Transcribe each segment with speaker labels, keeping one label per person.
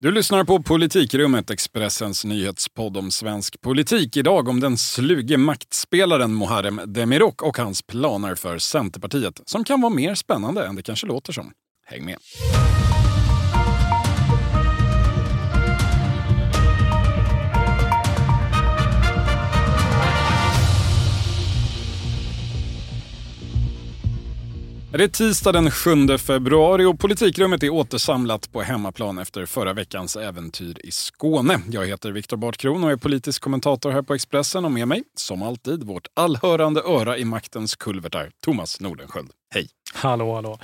Speaker 1: Du lyssnar på Politikrummet, Expressens nyhetspodd om svensk politik. Idag om den sluge maktspelaren Muharrem Demirok och hans planer för Centerpartiet som kan vara mer spännande än det kanske låter som. Häng med! Det är tisdag den 7 februari och politikrummet är återsamlat på hemmaplan efter förra veckans äventyr i Skåne. Jag heter Viktor Bartkron och är politisk kommentator här på Expressen och med mig, som alltid, vårt allhörande öra i maktens kulvertar, Thomas Nordenskjöld. Hej!
Speaker 2: Hallå, hallå.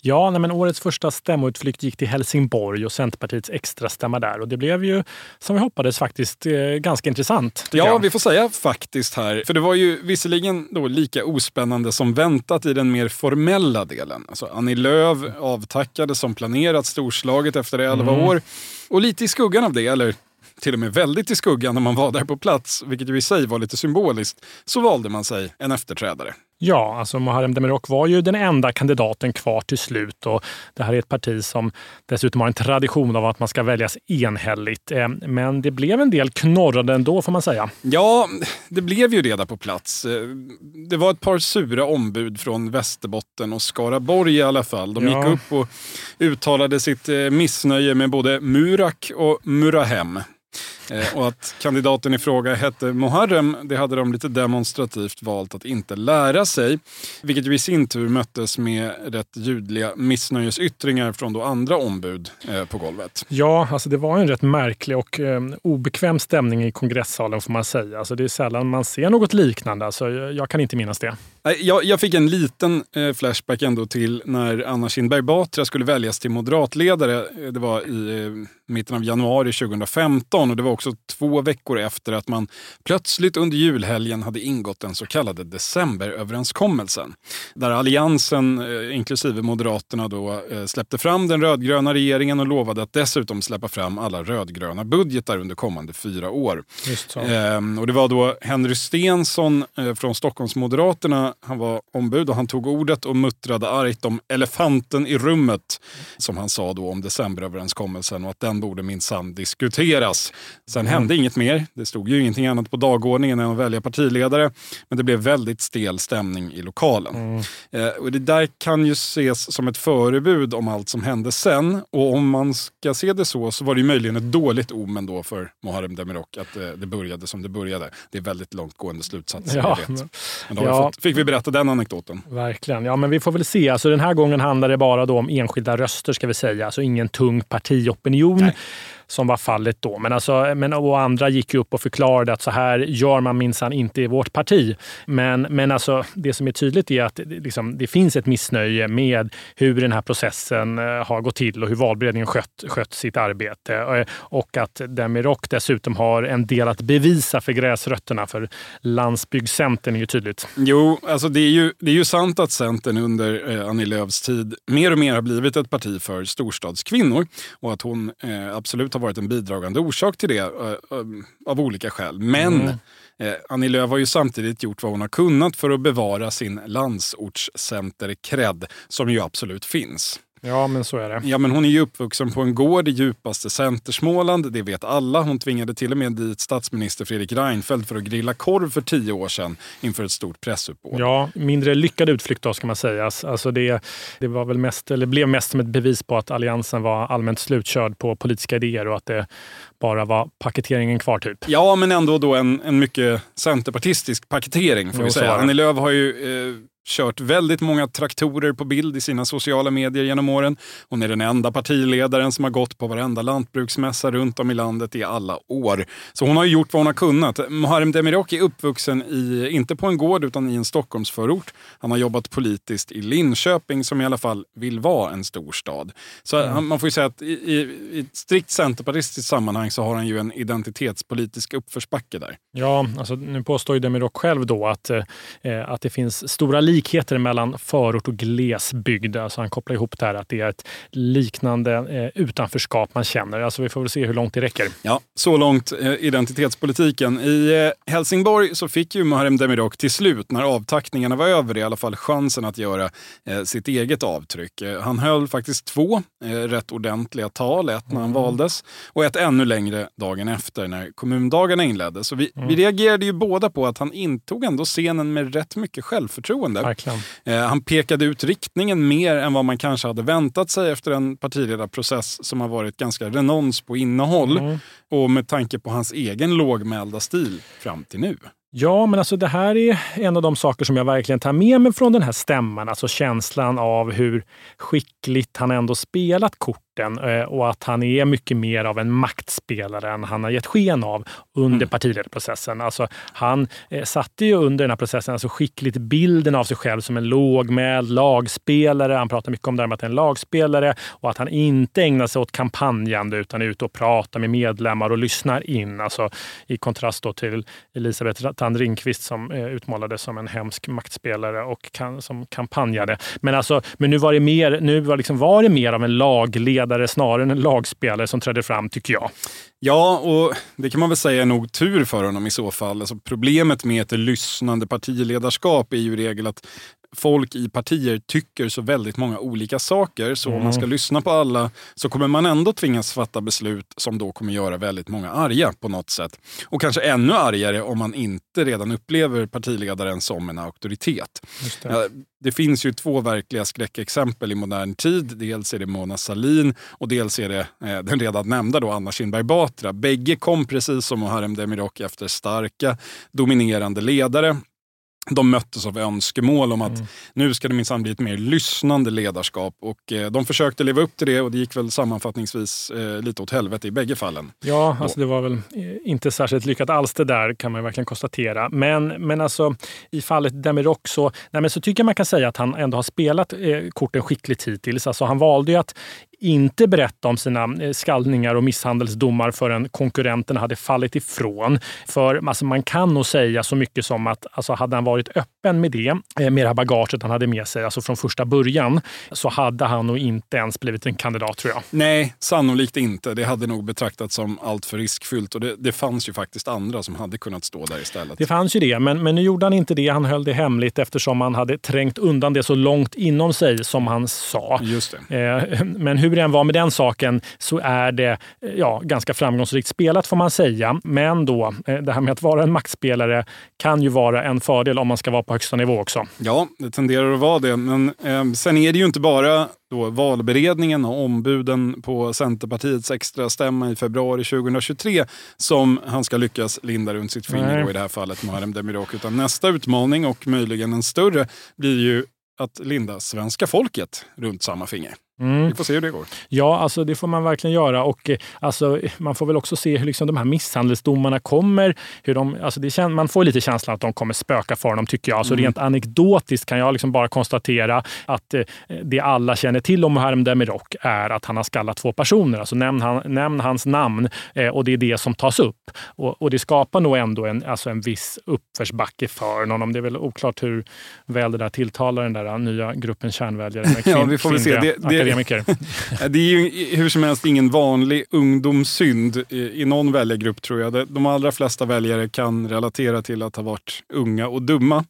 Speaker 2: Ja, nej, men årets första stämmoutflykt gick till Helsingborg och Centerpartiets extra stämma där. Och det blev ju, som vi hoppades, faktiskt eh, ganska intressant.
Speaker 1: Ja,
Speaker 2: jag.
Speaker 1: vi får säga faktiskt här. För det var ju visserligen då lika ospännande som väntat i den mer formella delen. Alltså, Annie Lööf avtackade som planerat storslaget efter 11 mm. år. Och lite i skuggan av det, eller till och med väldigt i skuggan när man var där på plats, vilket ju i sig var lite symboliskt, så valde man sig en efterträdare.
Speaker 2: Ja, alltså Muharrem Demirok var ju den enda kandidaten kvar till slut och det här är ett parti som dessutom har en tradition av att man ska väljas enhälligt. Eh, men det blev en del knorrande ändå får man säga.
Speaker 1: Ja, det blev ju där på plats. Eh, det var ett par sura ombud från Västerbotten och Skaraborg i alla fall. De ja. gick upp och uttalade sitt eh, missnöje med både Murak och Murahem. Eh, och att kandidaten i fråga hette Muharrem, det hade de lite demonstrativt valt att inte lära sig. Vilket ju i sin tur möttes med rätt ljudliga missnöjesyttringar från då andra ombud eh, på golvet.
Speaker 2: Ja, alltså det var en rätt märklig och eh, obekväm stämning i kongressalen får man säga. Alltså det är sällan man ser något liknande. Alltså jag kan inte minnas det.
Speaker 1: Jag, jag fick en liten eh, flashback ändå till när Anna Kinberg Batra skulle väljas till moderatledare. Det var i eh, mitten av januari 2015 och det var också två veckor efter att man plötsligt under julhelgen hade ingått den så kallade decemberöverenskommelsen. Där Alliansen, eh, inklusive Moderaterna, då, eh, släppte fram den rödgröna regeringen och lovade att dessutom släppa fram alla rödgröna budgetar under kommande fyra år. Ehm, och det var då Henry Stensson eh, från Stockholmsmoderaterna, han var ombud och han tog ordet och muttrade argt om elefanten i rummet, som han sa då om decemberöverenskommelsen och att den borde minsann diskuteras. Sen mm. hände inget mer. Det stod ju ingenting annat på dagordningen än att välja partiledare. Men det blev väldigt stel stämning i lokalen. Mm. Eh, och det där kan ju ses som ett förebud om allt som hände sen. Och om man ska se det så, så var det ju möjligen ett dåligt omen då för Muharrem Demirok att eh, det började som det började. Det är väldigt långtgående slutsatser, ja, vet. Men då ja, fått, fick vi berätta den anekdoten.
Speaker 2: Verkligen. Ja, men vi får väl se. Alltså, den här gången handlar det bara då om enskilda röster, ska vi säga. Alltså ingen tung partiopinion. Nej som var fallet då. Men, alltså, men och andra gick upp och förklarade att så här gör man minsann inte i vårt parti. Men, men alltså, det som är tydligt är att liksom, det finns ett missnöje med hur den här processen eh, har gått till och hur valberedningen skött, skött sitt arbete. Eh, och att Demirok dessutom har en del att bevisa för gräsrötterna. För landsbygdscentern är ju tydligt.
Speaker 1: Jo, alltså det är ju, det är ju sant att Centern under eh, Annie Lööfs tid mer och mer har blivit ett parti för storstadskvinnor och att hon eh, absolut har varit en bidragande orsak till det uh, uh, av olika skäl. Men mm. Eh, Annie Lööf har ju samtidigt gjort vad hon har kunnat för att bevara sin landsortscenter-cred, som ju absolut finns.
Speaker 2: Ja, men så är det.
Speaker 1: Ja, men hon är ju uppvuxen på en gård i djupaste Centersmåland. Det vet alla. Hon tvingade till och med dit statsminister Fredrik Reinfeldt för att grilla korv för tio år sedan inför ett stort pressuppbåd.
Speaker 2: Ja, mindre lyckad utflykt då ska man säga. Alltså det, det var väl mest, eller blev mest som ett bevis på att Alliansen var allmänt slutkörd på politiska idéer och att det bara var paketeringen kvar typ.
Speaker 1: Ja, men ändå då en, en mycket centerpartistisk paketering får vi säga. Annie Lööf har ju eh, kört väldigt många traktorer på bild i sina sociala medier genom åren. Hon är den enda partiledaren som har gått på varenda lantbruksmässa runt om i landet i alla år. Så hon har gjort vad hon har kunnat. Muharrem Demirok är uppvuxen, i, inte på en gård utan i en Stockholmsförort. Han har jobbat politiskt i Linköping som i alla fall vill vara en stor stad. Så mm. man får ju säga att i, i, i ett strikt centerpartistiskt sammanhang så har han ju en identitetspolitisk uppförsbacke där.
Speaker 2: Ja, alltså, nu påstår ju Demirok själv då att, eh, att det finns stora likheter mellan förort och glesbygd. Alltså han kopplar ihop det här att det är ett liknande eh, utanförskap man känner. Alltså vi får väl se hur långt det räcker.
Speaker 1: Ja, så långt eh, identitetspolitiken. I eh, Helsingborg så fick ju Muharrem Demirok till slut, när avtackningarna var över, i alla fall chansen att göra sitt eget avtryck. Han höll faktiskt två rätt ordentliga tal, ett när han mm. valdes och ett ännu längre dagen efter när kommundagarna inleddes. Så vi, mm. vi reagerade ju båda på att han intog ändå scenen med rätt mycket självförtroende. Eh, han pekade ut riktningen mer än vad man kanske hade väntat sig efter en partiledarprocess som har varit ganska renons på innehåll mm. och med tanke på hans egen lågmälda stil fram till nu.
Speaker 2: Ja, men alltså det här är en av de saker som jag verkligen tar med mig från den här stämman. Alltså känslan av hur skickligt han ändå spelat korten eh, och att han är mycket mer av en maktspelare än han har gett sken av under mm. partiledarprocessen. Alltså, han eh, satte ju under den här processen alltså skickligt bilden av sig själv som en lågmäld lagspelare. Han pratar mycket om det här med att han är en lagspelare och att han inte ägnar sig åt kampanjande utan är ute och pratar med medlemmar och lyssnar in. Alltså, I kontrast till Elisabeth Tand Ringqvist som eh, utmålades som en hemsk maktspelare och kan, som kampanjade. Men, alltså, men nu var det mer, nu var, liksom, var det mer av en lagledare snarare än en lagspelare som trädde fram, tycker jag.
Speaker 1: Ja, och det kan man väl säga är nog tur för honom i så fall. Alltså, problemet med ett lyssnande partiledarskap är ju i regel att folk i partier tycker så väldigt många olika saker. Så mm. om man ska mm. lyssna på alla så kommer man ändå tvingas fatta beslut som då kommer göra väldigt många arga på något sätt. Och kanske ännu argare om man inte redan upplever partiledaren som en auktoritet. Det. det. finns ju två verkliga skräckexempel i modern tid. Dels är det Mona Salin och dels är det eh, den redan nämnda då Anna Kinberg Batra. Bägge kom precis som Muharrem Demirok efter starka, dominerande ledare de möttes av önskemål om att mm. nu ska det minsann bli ett mer lyssnande ledarskap. Och eh, de försökte leva upp till det och det gick väl sammanfattningsvis eh, lite åt helvete i bägge fallen.
Speaker 2: Ja, alltså det var väl eh, inte särskilt lyckat alls det där kan man verkligen konstatera. Men, men alltså i fallet Demirok så, nej, men så tycker jag man kan säga att han ändå har spelat eh, korten skickligt hittills. Alltså han valde ju att inte berätta om sina eh, skallningar och misshandelsdomar förrän konkurrenterna hade fallit ifrån. För alltså, man kan nog säga så mycket som att alltså, hade han varit öppen med det, eh, med det här bagaget han hade med sig, alltså från första början, så hade han nog inte ens blivit en kandidat tror jag.
Speaker 1: Nej, sannolikt inte. Det hade nog betraktats som alltför riskfyllt och det, det fanns ju faktiskt andra som hade kunnat stå där istället.
Speaker 2: Det fanns ju det, men, men nu gjorde han inte det. Han höll det hemligt eftersom han hade trängt undan det så långt inom sig som han sa.
Speaker 1: Just det.
Speaker 2: Eh, men hur det än var med den saken så är det ja, ganska framgångsrikt spelat får man säga. Men då, eh, det här med att vara en maktspelare kan ju vara en fördel om man ska vara på högsta nivå också.
Speaker 1: Ja, det tenderar att vara det. Men eh, sen är det ju inte bara då valberedningen och ombuden på Centerpartiets extra stämma i februari 2023 som han ska lyckas linda runt sitt finger, i det här fallet Muharrem Demirok. Utan nästa utmaning och möjligen en större blir ju att linda svenska folket runt samma finger. Mm. Vi får se hur det går.
Speaker 2: Ja, alltså det får man verkligen göra. Och eh, alltså, man får väl också se hur liksom de här misshandelsdomarna kommer. Hur de, alltså det, man får lite känslan att de kommer spöka för honom, tycker jag. Alltså mm. Rent anekdotiskt kan jag liksom bara konstatera att eh, det alla känner till om Muharrem Demirok är att han har skallat två personer. Alltså nämn, han, nämn hans namn eh, och det är det som tas upp. Och, och, det skapar nog ändå en, alltså en viss uppförsbacke för honom. Det är väl oklart hur väl det där tilltalar den där nya gruppen kärnväljare med kvin, ja, vi får väl se. Det, det, akademiker.
Speaker 1: det är ju hur som helst ingen vanlig ungdomssynd i någon väljargrupp tror jag. De allra flesta väljare kan relatera till att ha varit unga och dumma.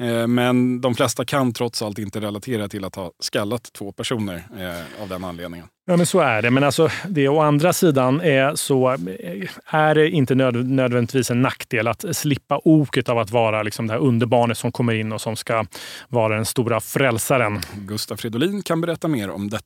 Speaker 1: Eh, men de flesta kan trots allt inte relatera till att ha skallat två personer eh, av den anledningen.
Speaker 2: Ja, men så är det. Men alltså, det å andra sidan är, så eh, är det inte nöd, nödvändigtvis en nackdel att slippa oket av att vara liksom det här underbarnet som kommer in och som ska vara den stora frälsaren.
Speaker 1: Gustaf Fridolin kan berätta mer om detta.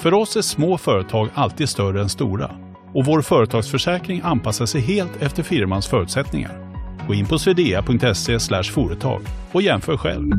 Speaker 3: För oss är små företag alltid större än stora och vår företagsförsäkring anpassar sig helt efter firmans förutsättningar. Gå in på swedea.se företag och jämför själv.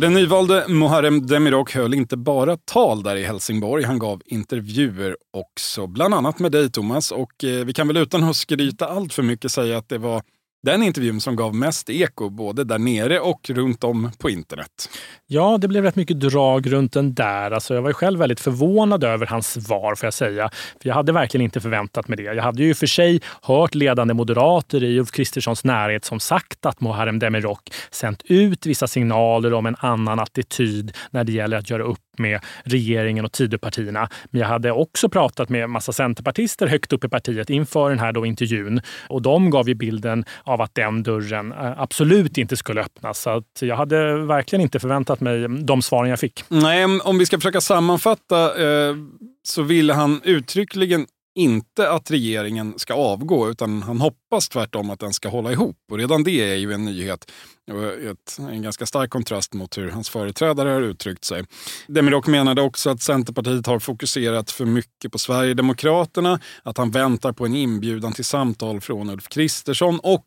Speaker 1: Den nyvalde Muharrem Demirok höll inte bara tal där i Helsingborg. Han gav intervjuer också, bland annat med dig Thomas. Och eh, vi kan väl utan att skryta allt för mycket säga att det var den intervjun som gav mest eko både där nere och runt om på internet.
Speaker 2: Ja, det blev rätt mycket drag runt den där. Alltså, jag var själv väldigt förvånad över hans svar, får jag säga. För jag hade verkligen inte förväntat mig det. Jag hade ju för sig hört ledande moderater i Ulf Kristerssons närhet som sagt att Muharrem Demirok sänt ut vissa signaler om en annan attityd när det gäller att göra upp med regeringen och Tidöpartierna. Men jag hade också pratat med massa centerpartister högt upp i partiet inför den här då intervjun och de gav ju bilden av att den dörren eh, absolut inte skulle öppnas. Så att jag hade verkligen inte förväntat mig de svaren jag fick.
Speaker 1: Nej, om vi ska försöka sammanfatta eh, så ville han uttryckligen inte att regeringen ska avgå utan han hoppas tvärtom att den ska hålla ihop. Och redan det är ju en nyhet ett, en ganska stark kontrast mot hur hans företrädare har uttryckt sig. Demirok menade också att Centerpartiet har fokuserat för mycket på Sverigedemokraterna, att han väntar på en inbjudan till samtal från Ulf Kristersson och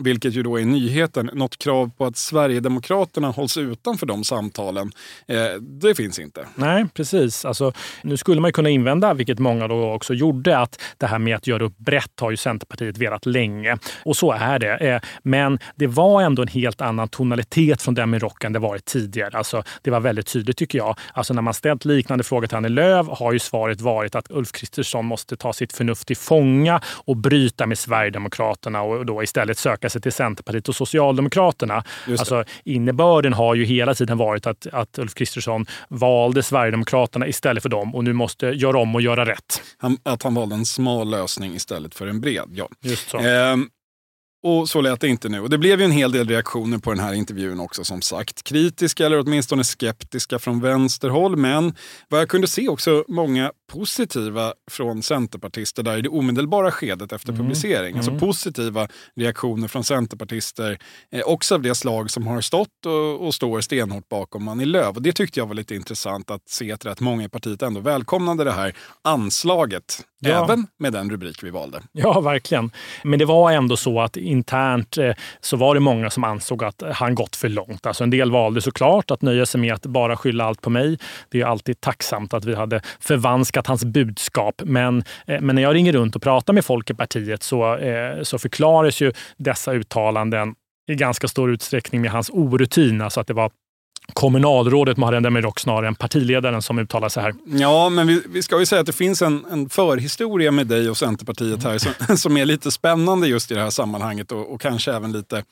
Speaker 1: vilket ju då är nyheten, något krav på att Sverigedemokraterna hålls utanför de samtalen, eh, det finns inte.
Speaker 2: Nej, precis. Alltså, nu skulle man kunna invända, vilket många då också gjorde, att det här med att göra upp brett har ju Centerpartiet velat länge. Och så är det. Eh, men det var ändå en helt annan tonalitet från den med än det varit tidigare. Alltså, det var väldigt tydligt tycker jag. Alltså, när man ställt liknande frågor till Annie Lööf har ju svaret varit att Ulf Kristersson måste ta sitt förnuft till fånga och bryta med Sverigedemokraterna och då istället söka söka sig till Centerpartiet och Socialdemokraterna. Alltså, innebörden har ju hela tiden varit att, att Ulf Kristersson valde Sverigedemokraterna istället för dem och nu måste göra om och göra rätt.
Speaker 1: Han, att han valde en smal lösning istället för en bred. Ja.
Speaker 2: Just så.
Speaker 1: Eh, och så lät det inte nu. Och det blev ju en hel del reaktioner på den här intervjun också som sagt. Kritiska eller åtminstone skeptiska från vänsterhåll. Men vad jag kunde se också många positiva från centerpartister där i det omedelbara skedet efter mm. publicering. Alltså mm. Positiva reaktioner från centerpartister. Eh, också av det slag som har stått och, och står stenhårt bakom Annie Lööf. Och det tyckte jag var lite intressant att se att rätt många i partiet ändå välkomnade det här anslaget. Ja. Även med den rubrik vi valde.
Speaker 2: Ja, verkligen. Men det var ändå så att internt eh, så var det många som ansåg att han gått för långt. Alltså en del valde såklart att nöja sig med att bara skylla allt på mig. Det är alltid tacksamt att vi hade förvanskat hans budskap. Men, eh, men när jag ringer runt och pratar med folk i partiet så, eh, så förklaras ju dessa uttalanden i ganska stor utsträckning med hans orutin. Alltså att det var kommunalrådet Muharrem Demirok snarare än partiledaren som uttalar sig här.
Speaker 1: Ja, men vi, vi, ska ju säga att det finns en, en förhistoria med dig och Centerpartiet här som, som är lite spännande just i det här sammanhanget och, och kanske även lite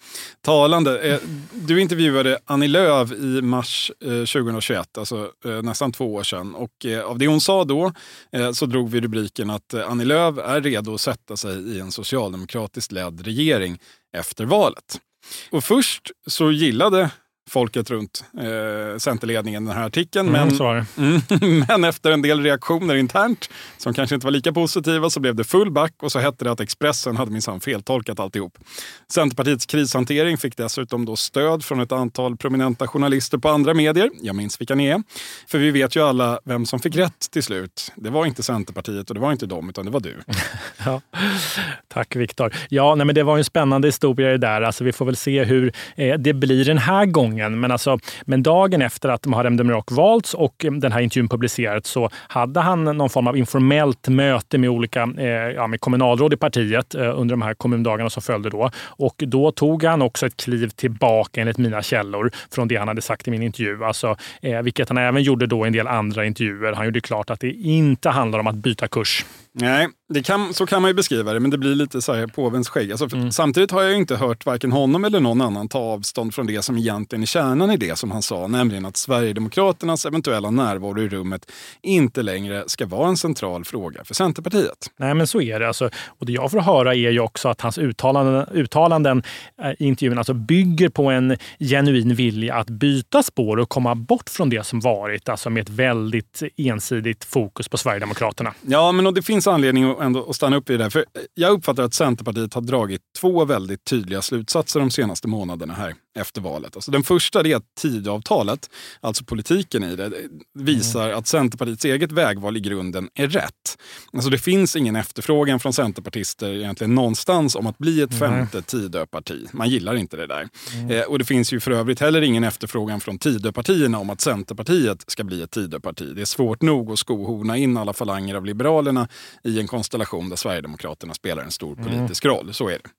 Speaker 1: talande. Eh, du intervjuade Annie Lööf i mars eh, 2021, alltså eh, nästan två år sedan. Och av det hon sa då så drog vi rubriken att Annie Lööf är redo att sätta sig i en socialdemokratiskt ledd regering efter valet. Och först så gillade folket runt eh, Centerledningen den här artikeln.
Speaker 2: Mm, men,
Speaker 1: mm, men efter en del reaktioner internt som kanske inte var lika positiva så blev det full back och så hette det att Expressen hade minsann feltolkat alltihop. Centerpartiets krishantering fick dessutom då stöd från ett antal prominenta journalister på andra medier. Jag minns vilka ni är. För vi vet ju alla vem som fick rätt till slut. Det var inte Centerpartiet och det var inte dem, utan det var du.
Speaker 2: ja. Tack Viktor. Ja, nej, men det var en spännande historia det där. Alltså, vi får väl se hur eh, det blir den här gången gången. Men, alltså, men dagen efter att Muharrem Demirok valts och den här intervjun publicerats så hade han någon form av informellt möte med olika eh, ja, med kommunalråd i partiet eh, under de här kommundagarna som följde då. Och då tog han också ett kliv tillbaka enligt mina källor från det han hade sagt i min intervju. Alltså, eh, vilket han även gjorde då i en del andra intervjuer. Han gjorde klart att det inte handlar om att byta kurs.
Speaker 1: Nej, det kan, så kan man ju beskriva det, men det blir lite så här påvens skägg. Alltså, mm. Samtidigt har jag inte hört varken honom eller någon annan ta avstånd från det som egentligen är kärnan i det som han sa, nämligen att Sverigedemokraternas eventuella närvaro i rummet inte längre ska vara en central fråga för Centerpartiet.
Speaker 2: Nej, men så är det. Alltså, och det jag får höra är ju också att hans uttalanden, uttalanden eh, i intervjun alltså bygger på en genuin vilja att byta spår och komma bort från det som varit, alltså med ett väldigt ensidigt fokus på Sverigedemokraterna.
Speaker 1: Ja, men och det finns anledning att ändå att stanna upp i det där. För jag uppfattar att Centerpartiet har dragit två väldigt tydliga slutsatser de senaste månaderna här efter valet. Alltså den första är att Tidöavtalet, alltså politiken i det, visar mm. att Centerpartiets eget vägval i grunden är rätt. Alltså det finns ingen efterfrågan från centerpartister egentligen någonstans om att bli ett femte mm. Tidöparti. Man gillar inte det där. Mm. Eh, och det finns ju för övrigt heller ingen efterfrågan från Tidöpartierna om att Centerpartiet ska bli ett Tidöparti. Det är svårt nog att skohorna in alla falanger av Liberalerna i en konstellation där Sverigedemokraterna spelar en stor mm. politisk roll. Så är det.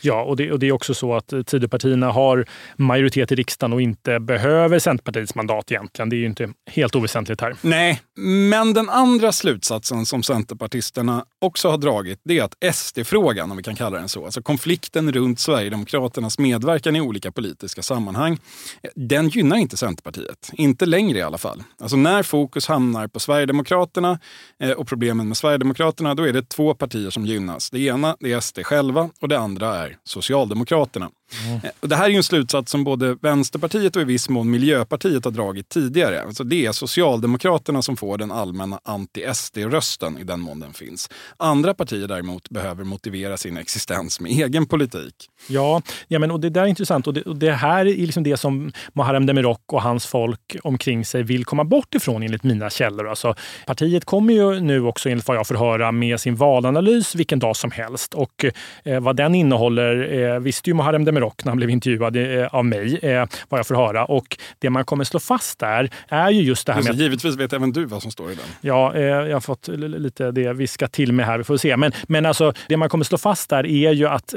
Speaker 2: Ja, och det, och det är också så att eh, Tidöpartierna har majoritet i riksdagen och inte behöver Centerpartiets mandat egentligen. Det är ju inte helt oväsentligt här.
Speaker 1: Nej, men den andra slutsatsen som centerpartisterna också har dragit, det är att SD-frågan, om vi kan kalla den så, alltså konflikten runt Sverigedemokraternas medverkan i olika politiska sammanhang, den gynnar inte Centerpartiet. Inte längre i alla fall. Alltså när fokus hamnar på Sverigedemokraterna eh, och problemen med Sverigedemokraterna, då är det två partier som gynnas. Det ena det är SD själva och det andra är Socialdemokraterna. Mm. Det här är en slutsats som både Vänsterpartiet och i viss mån Miljöpartiet har dragit tidigare. Alltså det är Socialdemokraterna som får den allmänna anti-SD-rösten i den mån den finns. Andra partier däremot behöver motivera sin existens med egen politik.
Speaker 2: Ja, ja men, och det där är intressant. Och det, och det här är liksom det som Muharrem Demirok och hans folk omkring sig vill komma bort ifrån enligt mina källor. Alltså, partiet kommer ju nu också enligt vad jag får höra med sin valanalys vilken dag som helst. Och eh, vad den innehåller eh, visste ju Muharrem Demirok Rock när han blev intervjuad eh, av mig, eh, vad jag får höra. Och det man kommer slå fast där är ju just det här med...
Speaker 1: Givetvis vet även du vad som står i den.
Speaker 2: Ja, eh, jag har fått lite det viskat till mig här. Vi får se. Men, men alltså, det man kommer slå fast där är ju att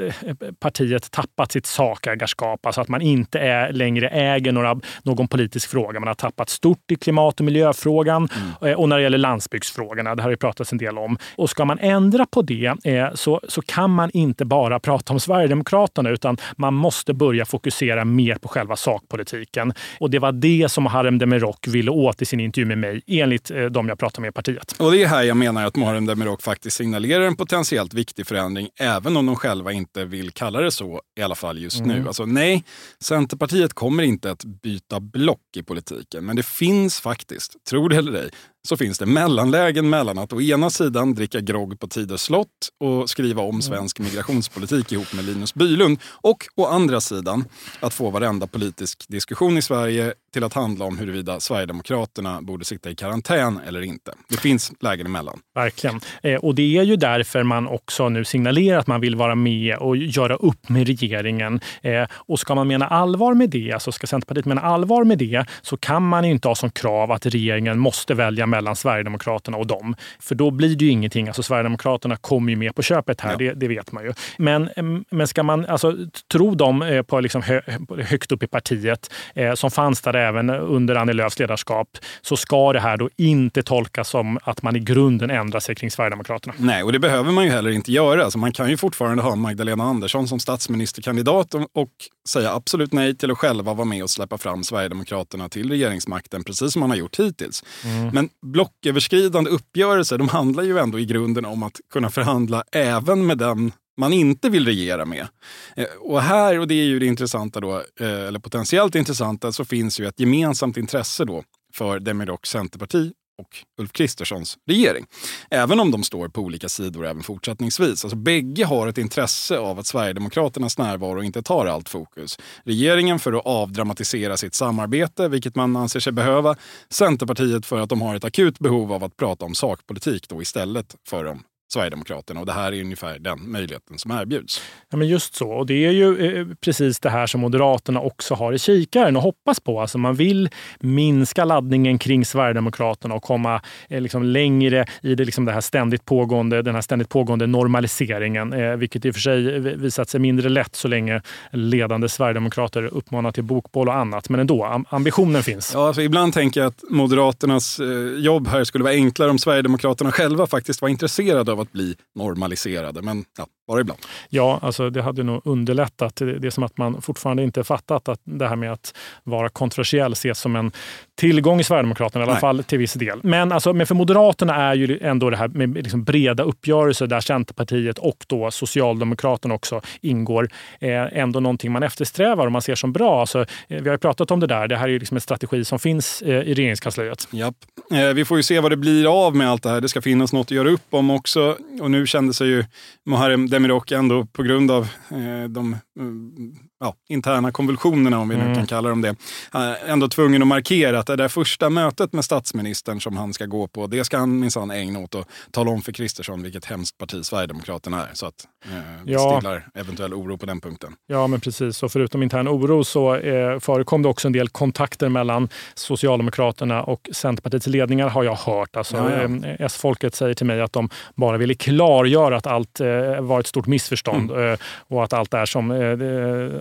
Speaker 2: partiet tappat sitt sakägarskap. Alltså att man inte är, längre äger några, någon politisk fråga. Man har tappat stort i klimat och miljöfrågan mm. och när det gäller landsbygdsfrågorna. Det har det pratats en del om. Och ska man ändra på det så, så kan man inte bara prata om Sverigedemokraterna utan man man måste börja fokusera mer på själva sakpolitiken. Och det var det som Harem Demirok ville åt i sin intervju med mig, enligt eh, de jag pratade med i partiet.
Speaker 1: Och det är här jag menar att Muharrem Demirok faktiskt signalerar en potentiellt viktig förändring, även om de själva inte vill kalla det så, i alla fall just mm. nu. Alltså nej, Centerpartiet kommer inte att byta block i politiken, men det finns faktiskt, tro det eller ej, så finns det mellanlägen mellan att å ena sidan dricka grogg på Tidö slott och skriva om svensk migrationspolitik ihop med Linus Bylund och å andra sidan att få varenda politisk diskussion i Sverige till att handla om huruvida Sverigedemokraterna borde sitta i karantän eller inte. Det finns lägen emellan.
Speaker 2: Verkligen. Eh, och det är ju därför man också nu signalerar att man vill vara med och göra upp med regeringen. Eh, och ska man mena allvar med det, alltså ska Centerpartiet mena allvar med det, så kan man inte ha som krav att regeringen måste välja mellan Sverigedemokraterna och dem. För då blir det ju ingenting. Alltså Sverigedemokraterna kommer ju med på köpet här, ja. det, det, vet man ju. Men, men ska man alltså, tro dem eh, på liksom hö, högt upp i partiet, eh, som fanns där även under Annie Lööfs ledarskap, så ska det här då inte tolkas som att man i grunden ändrar sig kring Sverigedemokraterna.
Speaker 1: Nej, och det behöver man ju heller inte göra. Alltså man kan ju fortfarande ha Magdalena Andersson som statsministerkandidat och, och säga absolut nej till att själva vara med och släppa fram Sverigedemokraterna till regeringsmakten, precis som man har gjort hittills. Mm. Men blocköverskridande uppgörelser de handlar ju ändå i grunden om att kunna förhandla även med den man inte vill regera med. Eh, och här, och det är ju det intressanta då, eh, eller potentiellt intressanta, så finns ju ett gemensamt intresse då för Demiroks Centerparti och Ulf Kristerssons regering. Även om de står på olika sidor även fortsättningsvis. Alltså, bägge har ett intresse av att Sverigedemokraternas närvaro inte tar allt fokus. Regeringen för att avdramatisera sitt samarbete, vilket man anser sig behöva. Centerpartiet för att de har ett akut behov av att prata om sakpolitik då istället för om Sverigedemokraterna och det här är ungefär den möjligheten som erbjuds.
Speaker 2: Ja, men just så. Och det är ju eh, precis det här som Moderaterna också har i kikaren och hoppas på. Alltså man vill minska laddningen kring Sverigedemokraterna och komma eh, liksom längre i det, liksom det här ständigt pågående, den här ständigt pågående normaliseringen, eh, vilket i och för sig visat sig mindre lätt så länge ledande sverigedemokrater uppmanar till bokboll och annat. Men ändå, ambitionen finns.
Speaker 1: Ja, alltså ibland tänker jag att Moderaternas jobb här skulle vara enklare om Sverigedemokraterna själva faktiskt var intresserade av att bli normaliserade. Men ja, bara ibland.
Speaker 2: Ja, alltså det hade nog underlättat. Det är som att man fortfarande inte fattat att det här med att vara kontroversiell ses som en tillgång i Sverigedemokraterna, i alla Nej. fall till viss del. Men, alltså, men för Moderaterna är ju ändå det här med liksom breda uppgörelser där Centerpartiet och då Socialdemokraterna också ingår, eh, ändå någonting man eftersträvar och man ser som bra. Alltså, eh, vi har ju pratat om det där. Det här är liksom en strategi som finns eh, i regeringskansliet.
Speaker 1: Japp. Eh, vi får ju se vad det blir av med allt det här. Det ska finnas något att göra upp om också så, och nu kände sig ju Muharrem Demirok ändå på grund av eh, de eh, ja, interna konvulsionerna, om vi nu
Speaker 2: Mm.
Speaker 1: kan kalla dem det, eh, ändå tvungen att markera att det där första mötet med statsministern som han ska gå på, det ska han minsann ägna åt att tala om för Kristersson vilket hemskt parti Sverigedemokraterna är. Så att eh,
Speaker 2: Ja.
Speaker 1: stillar eventuell oro på den punkten.
Speaker 2: Ja, men precis. Och förutom intern oro så eh, förekom det också en del kontakter mellan Socialdemokraterna och Centerpartiets ledningar har jag hört. Alltså,
Speaker 1: Ja, ja.
Speaker 2: eh, S-folket säger till mig att de bara ville klargöra att allt eh, var ett stort missförstånd
Speaker 1: Mm.
Speaker 2: eh, och att allt är, som,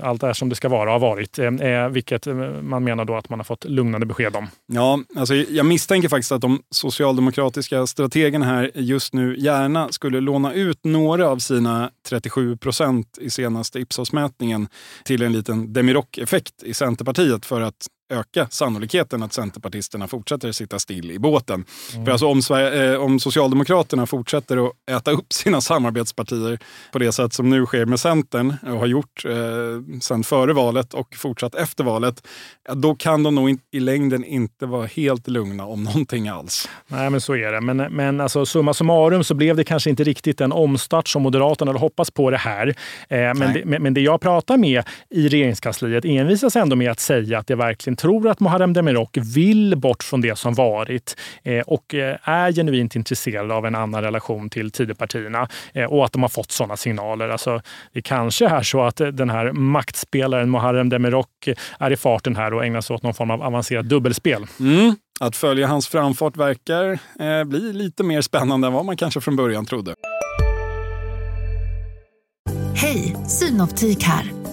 Speaker 2: allt är som det ska vara och har varit. Eh, eh vilket eh, man menar då att man har fått lugnande besked om.
Speaker 1: Ja, alltså jag misstänker faktiskt att de socialdemokratiska strategerna här just nu gärna skulle låna ut några av sina 37 procent i senaste Ipsos-mätningen till en liten Demirok-effekt i Centerpartiet för att öka sannolikheten att centerpartisterna fortsätter sitta still i båten. För alltså om, Sverige, eh, om Socialdemokraterna fortsätter att äta upp sina samarbetspartier på det sätt som nu sker med Centern och har gjort eh, sedan före valet och fortsatt efter valet, då kan de nog in, i längden inte vara helt lugna om någonting alls.
Speaker 2: Nej, men så är det. Men, men alltså, summa summarum så blev det kanske inte riktigt den omstart som Moderaterna hade hoppats på det här. Eh, men, det, men, men det jag pratar med i regeringskansliet envisas ändå med att säga att jag verkligen tror att Muharrem Demirok vill bort från det som varit eh, och eh, är genuint intresserad av en annan relation till Tidöpartierna eh, och att de har fått sådana signaler. Alltså, det kanske är så att den här maktspelaren Muharrem Demirok är i farten här och ägnar sig åt någon form av avancerat dubbelspel.
Speaker 1: Mm. Att följa hans framfart verkar eh, bli lite mer spännande än vad man kanske från början trodde.
Speaker 4: Hej, Synoptik här.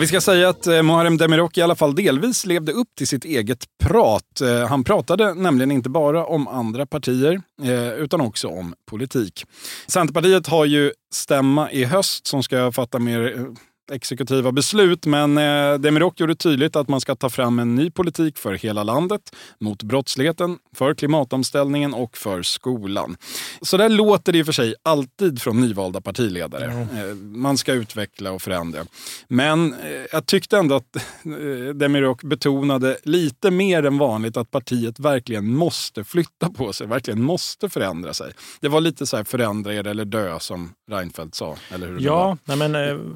Speaker 1: vi ska säga att eh, Muharrem Demirok i alla fall delvis levde upp till sitt eget prat. Eh, han pratade nämligen inte bara om andra partier, eh, utan också om politik. Centerpartiet har ju stämma i höst som ska fatta mer exekutiva beslut, men eh, Demirok gjorde tydligt att man ska ta fram en ny politik för hela landet, mot brottsligheten, för klimatomställningen och för skolan. Så där låter det i och för sig alltid från nyvalda partiledare. Eh, Man ska utveckla och förändra. Men eh, jag tyckte ändå att Demirok betonade lite mer än vanligt att partiet verkligen måste flytta på sig, verkligen måste förändra sig. Det var lite så här förändra er eller dö som Reinfeldt sa. Eller hur.
Speaker 2: Ja, nej men,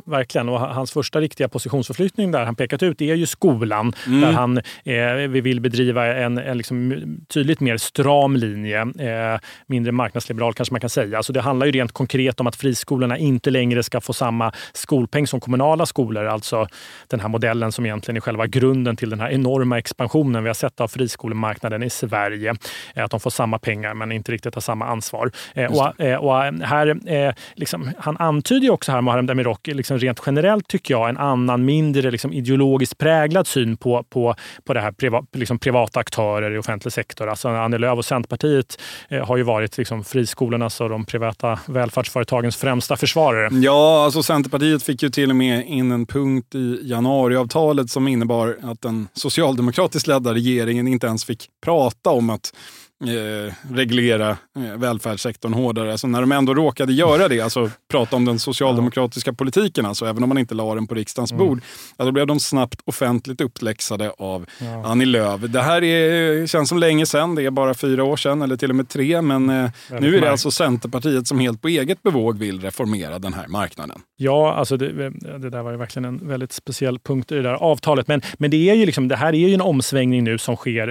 Speaker 2: verkligen. Och hans första riktiga positionsförflyttning där han pekat ut är ju skolan.
Speaker 1: Mm.
Speaker 2: Där han eh, vi vill bedriva en, en liksom tydligt mer stram linje. Eh, mindre marknadsliberal kanske man kan säga. Alltså det handlar ju rent konkret om att friskolorna inte längre ska få samma skolpeng som kommunala skolor. Alltså den här modellen som egentligen är själva grunden till den här enorma expansionen vi har sett av friskolemarknaden i Sverige. Eh, Att de får samma pengar men inte riktigt har samma ansvar. Eh, Och, eh, och här, eh, liksom, han antyder ju också här, Muharrem Demirok, liksom rent generellt tycker jag, en annan, mindre liksom, ideologiskt präglad syn på, på, på det här priva, liksom, privata aktörer i offentlig sektor. Alltså Annie Lööf och Centerpartiet eh, har ju varit liksom, friskolornas och de privata välfärdsföretagens främsta försvarare.
Speaker 1: Ja, alltså Centerpartiet fick ju till och med in en punkt i januariavtalet som innebar att den socialdemokratiskt ledda regeringen inte ens fick prata om att eh, reglera eh, välfärdssektorn hårdare. Alltså när de ändå råkade göra det, alltså prata om den socialdemokratiska politiken, alltså även om man inte la den på riksdagens bord, ja, då blev de snabbt offentligt uppläxade av Annie Lööf. Det här är, känns som länge sedan, det är bara fyra år sedan eller till och med tre, men eh, nu är det alltså Centerpartiet som helt på eget bevåg vill reformera den här marknaden.
Speaker 2: Ja, alltså det, det där var ju verkligen en väldigt speciell punkt i det där avtalet. Men, men det, är ju liksom, det här är ju en omsvängning nu som sker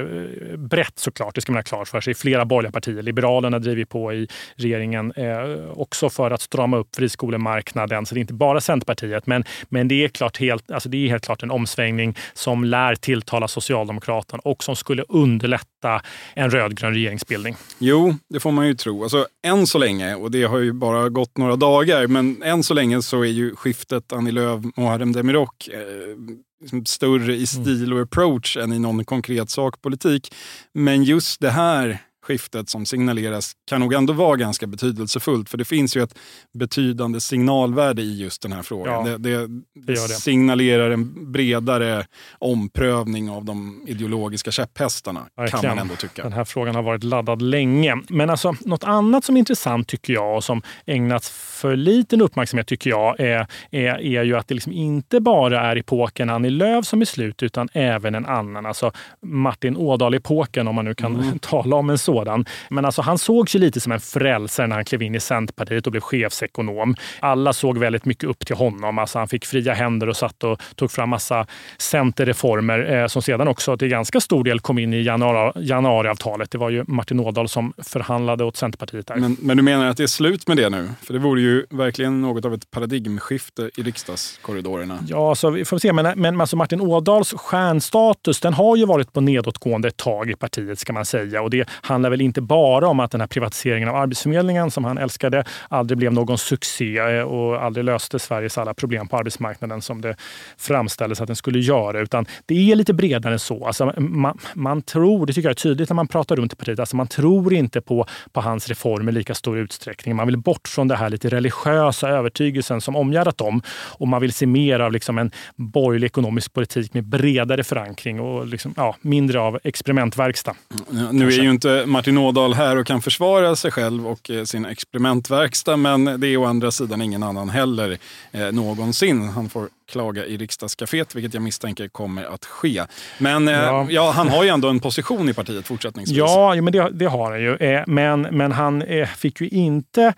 Speaker 2: eh, brett såklart. Det ska man ha klart för sig. Flera borgerliga partier. Liberalerna driver på i regeringen eh, också för att strama upp friskolemarknaden. Så det är inte bara Centerpartiet. Men, men det, är klart helt, alltså det är helt klart en omsvängning som lär tilltala Socialdemokraterna och som skulle underlätta en rödgrön regeringsbildning.
Speaker 1: Jo, det får man ju tro. Alltså, än så länge, och det har ju bara gått några dagar, men än så länge så är ju skiftet Annie Lööf Muharrem Demirok eh, liksom större i stil och approach än i någon konkret sakpolitik. Men just det här skiftet som signaleras kan nog ändå vara ganska betydelsefullt. För det finns ju ett betydande signalvärde i just den här frågan.
Speaker 2: Ja,
Speaker 1: det, det,
Speaker 2: det
Speaker 1: signalerar en bredare omprövning av de ideologiska käpphästarna,
Speaker 2: Verkligen.
Speaker 1: kan man ändå tycka.
Speaker 2: Den här frågan har varit laddad länge. Men alltså, något annat som är intressant tycker jag och som ägnats för liten uppmärksamhet tycker jag är, är, är ju att det liksom inte bara är epoken Annie Lööf som är slut utan även en annan. Alltså Martin Ådahl-epoken om man nu kan mm. tala om en sådan. Men alltså han sågs ju lite som en frälsare när han klev in i Centerpartiet och blev chefsekonom. Alla såg väldigt mycket upp till honom. Alltså han fick fria händer och satt och tog fram massa centerreformer eh, som sedan också till ganska stor del kom in i januari, januariavtalet. Det var ju Martin Ådahl som förhandlade åt Centerpartiet. Där.
Speaker 1: Men, men du menar att det är slut med det nu? För det vore ju verkligen något av ett paradigmskifte i riksdagskorridorerna.
Speaker 2: Ja, så vi får se. Men, men alltså Martin Ådahls stjärnstatus den har ju varit på nedåtgående ett tag i partiet ska man säga. Och det handlar väl inte bara om att den här privatiseringen av Arbetsförmedlingen som han älskade aldrig blev någon succé eh, och aldrig löste Sveriges alla problem på arbetsmarknaden som det framställdes att den skulle göra. Utan det är lite bredare än så. Alltså man, man tror, det tycker jag är tydligt när man pratar runt i partiet, alltså man tror inte på, på hans reformer i lika stor utsträckning. Man vill bort från det här lite religiösa övertygelsen som omgärdat dem och man vill se mer av liksom en borgerlig ekonomisk politik med bredare förankring och liksom, ja, mindre av experimentverkstad.
Speaker 1: Ja, nu är ju inte Martin Ådahl här och kan försvara sig själv och eh, sin experimentverkstad men det är å andra sidan ingen annan heller eh, någonsin. Han får klaga i riksdagscaféet, vilket jag misstänker kommer att ske. Men eh, ja. ja. han har ju ändå en position i partiet fortsättningsvis.
Speaker 2: Ja, men det, det har han ju. Eh, men, men han eh, fick ju inte,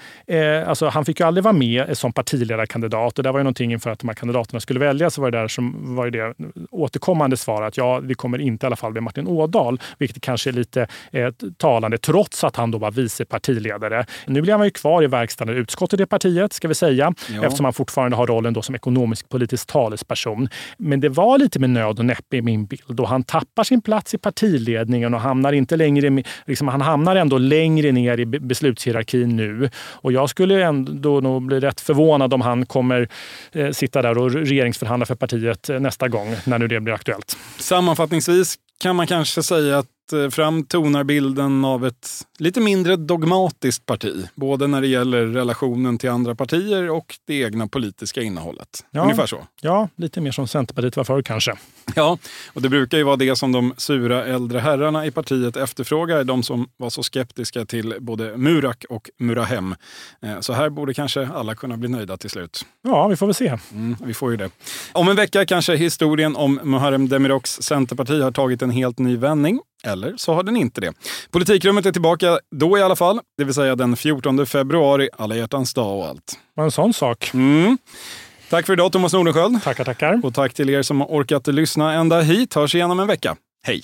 Speaker 2: alltså han fick ju aldrig vara med som partiledarkandidat. Och det var ju någonting inför att de här kandidaterna skulle väljas, så var det där som var det återkommande svar att ja, det kommer inte i alla fall bli Martin Ådahl, vilket kanske är lite eh, talande, trots att han då var vice partiledare. Nu blir han ju kvar i verkställande utskottet i partiet, ska vi säga, ja. eftersom han fortfarande har rollen då som ekonomisk politisk talesperson. Men det var lite med nöd och näppe i min bild och han tappar sin plats i partiledningen och hamnar inte längre, liksom, han hamnar ändå längre ner i beslutshierarkin nu. Och jag skulle ändå nog bli rätt förvånad om han kommer eh, sitta där och regeringsförhandla för partiet eh, nästa gång, när nu det blir aktuellt.
Speaker 1: Sammanfattningsvis kan man kanske säga att fram tonar bilden av ett lite mindre dogmatiskt parti. Både när det gäller relationen till andra partier och det egna politiska innehållet.
Speaker 2: Ja,
Speaker 1: Ungefär så.
Speaker 2: Ja, lite mer som Centerpartiet var förr kanske.
Speaker 1: Ja, och det brukar ju vara det som de sura äldre herrarna i partiet efterfrågar. De som var så skeptiska till både Murak och Murahem. Eh, så här borde kanske alla kunna bli nöjda till slut.
Speaker 2: Ja, vi får väl se.
Speaker 1: Mm, vi får ju det. Om en vecka kanske historien om Muharrem Demiroks Centerparti har tagit en helt ny vändning. Eller så har den inte det. Politikrummet är tillbaka då i alla fall, det vill säga den 14 februari, alla hjärtans dag och allt.
Speaker 2: Vad en sån sak.
Speaker 1: Mm. Tack för idag Thomas Nordenskjöld.
Speaker 2: Tackar, tackar.
Speaker 1: Och tack till er som har orkat lyssna ända hit. Hörs igen om en vecka. Hej!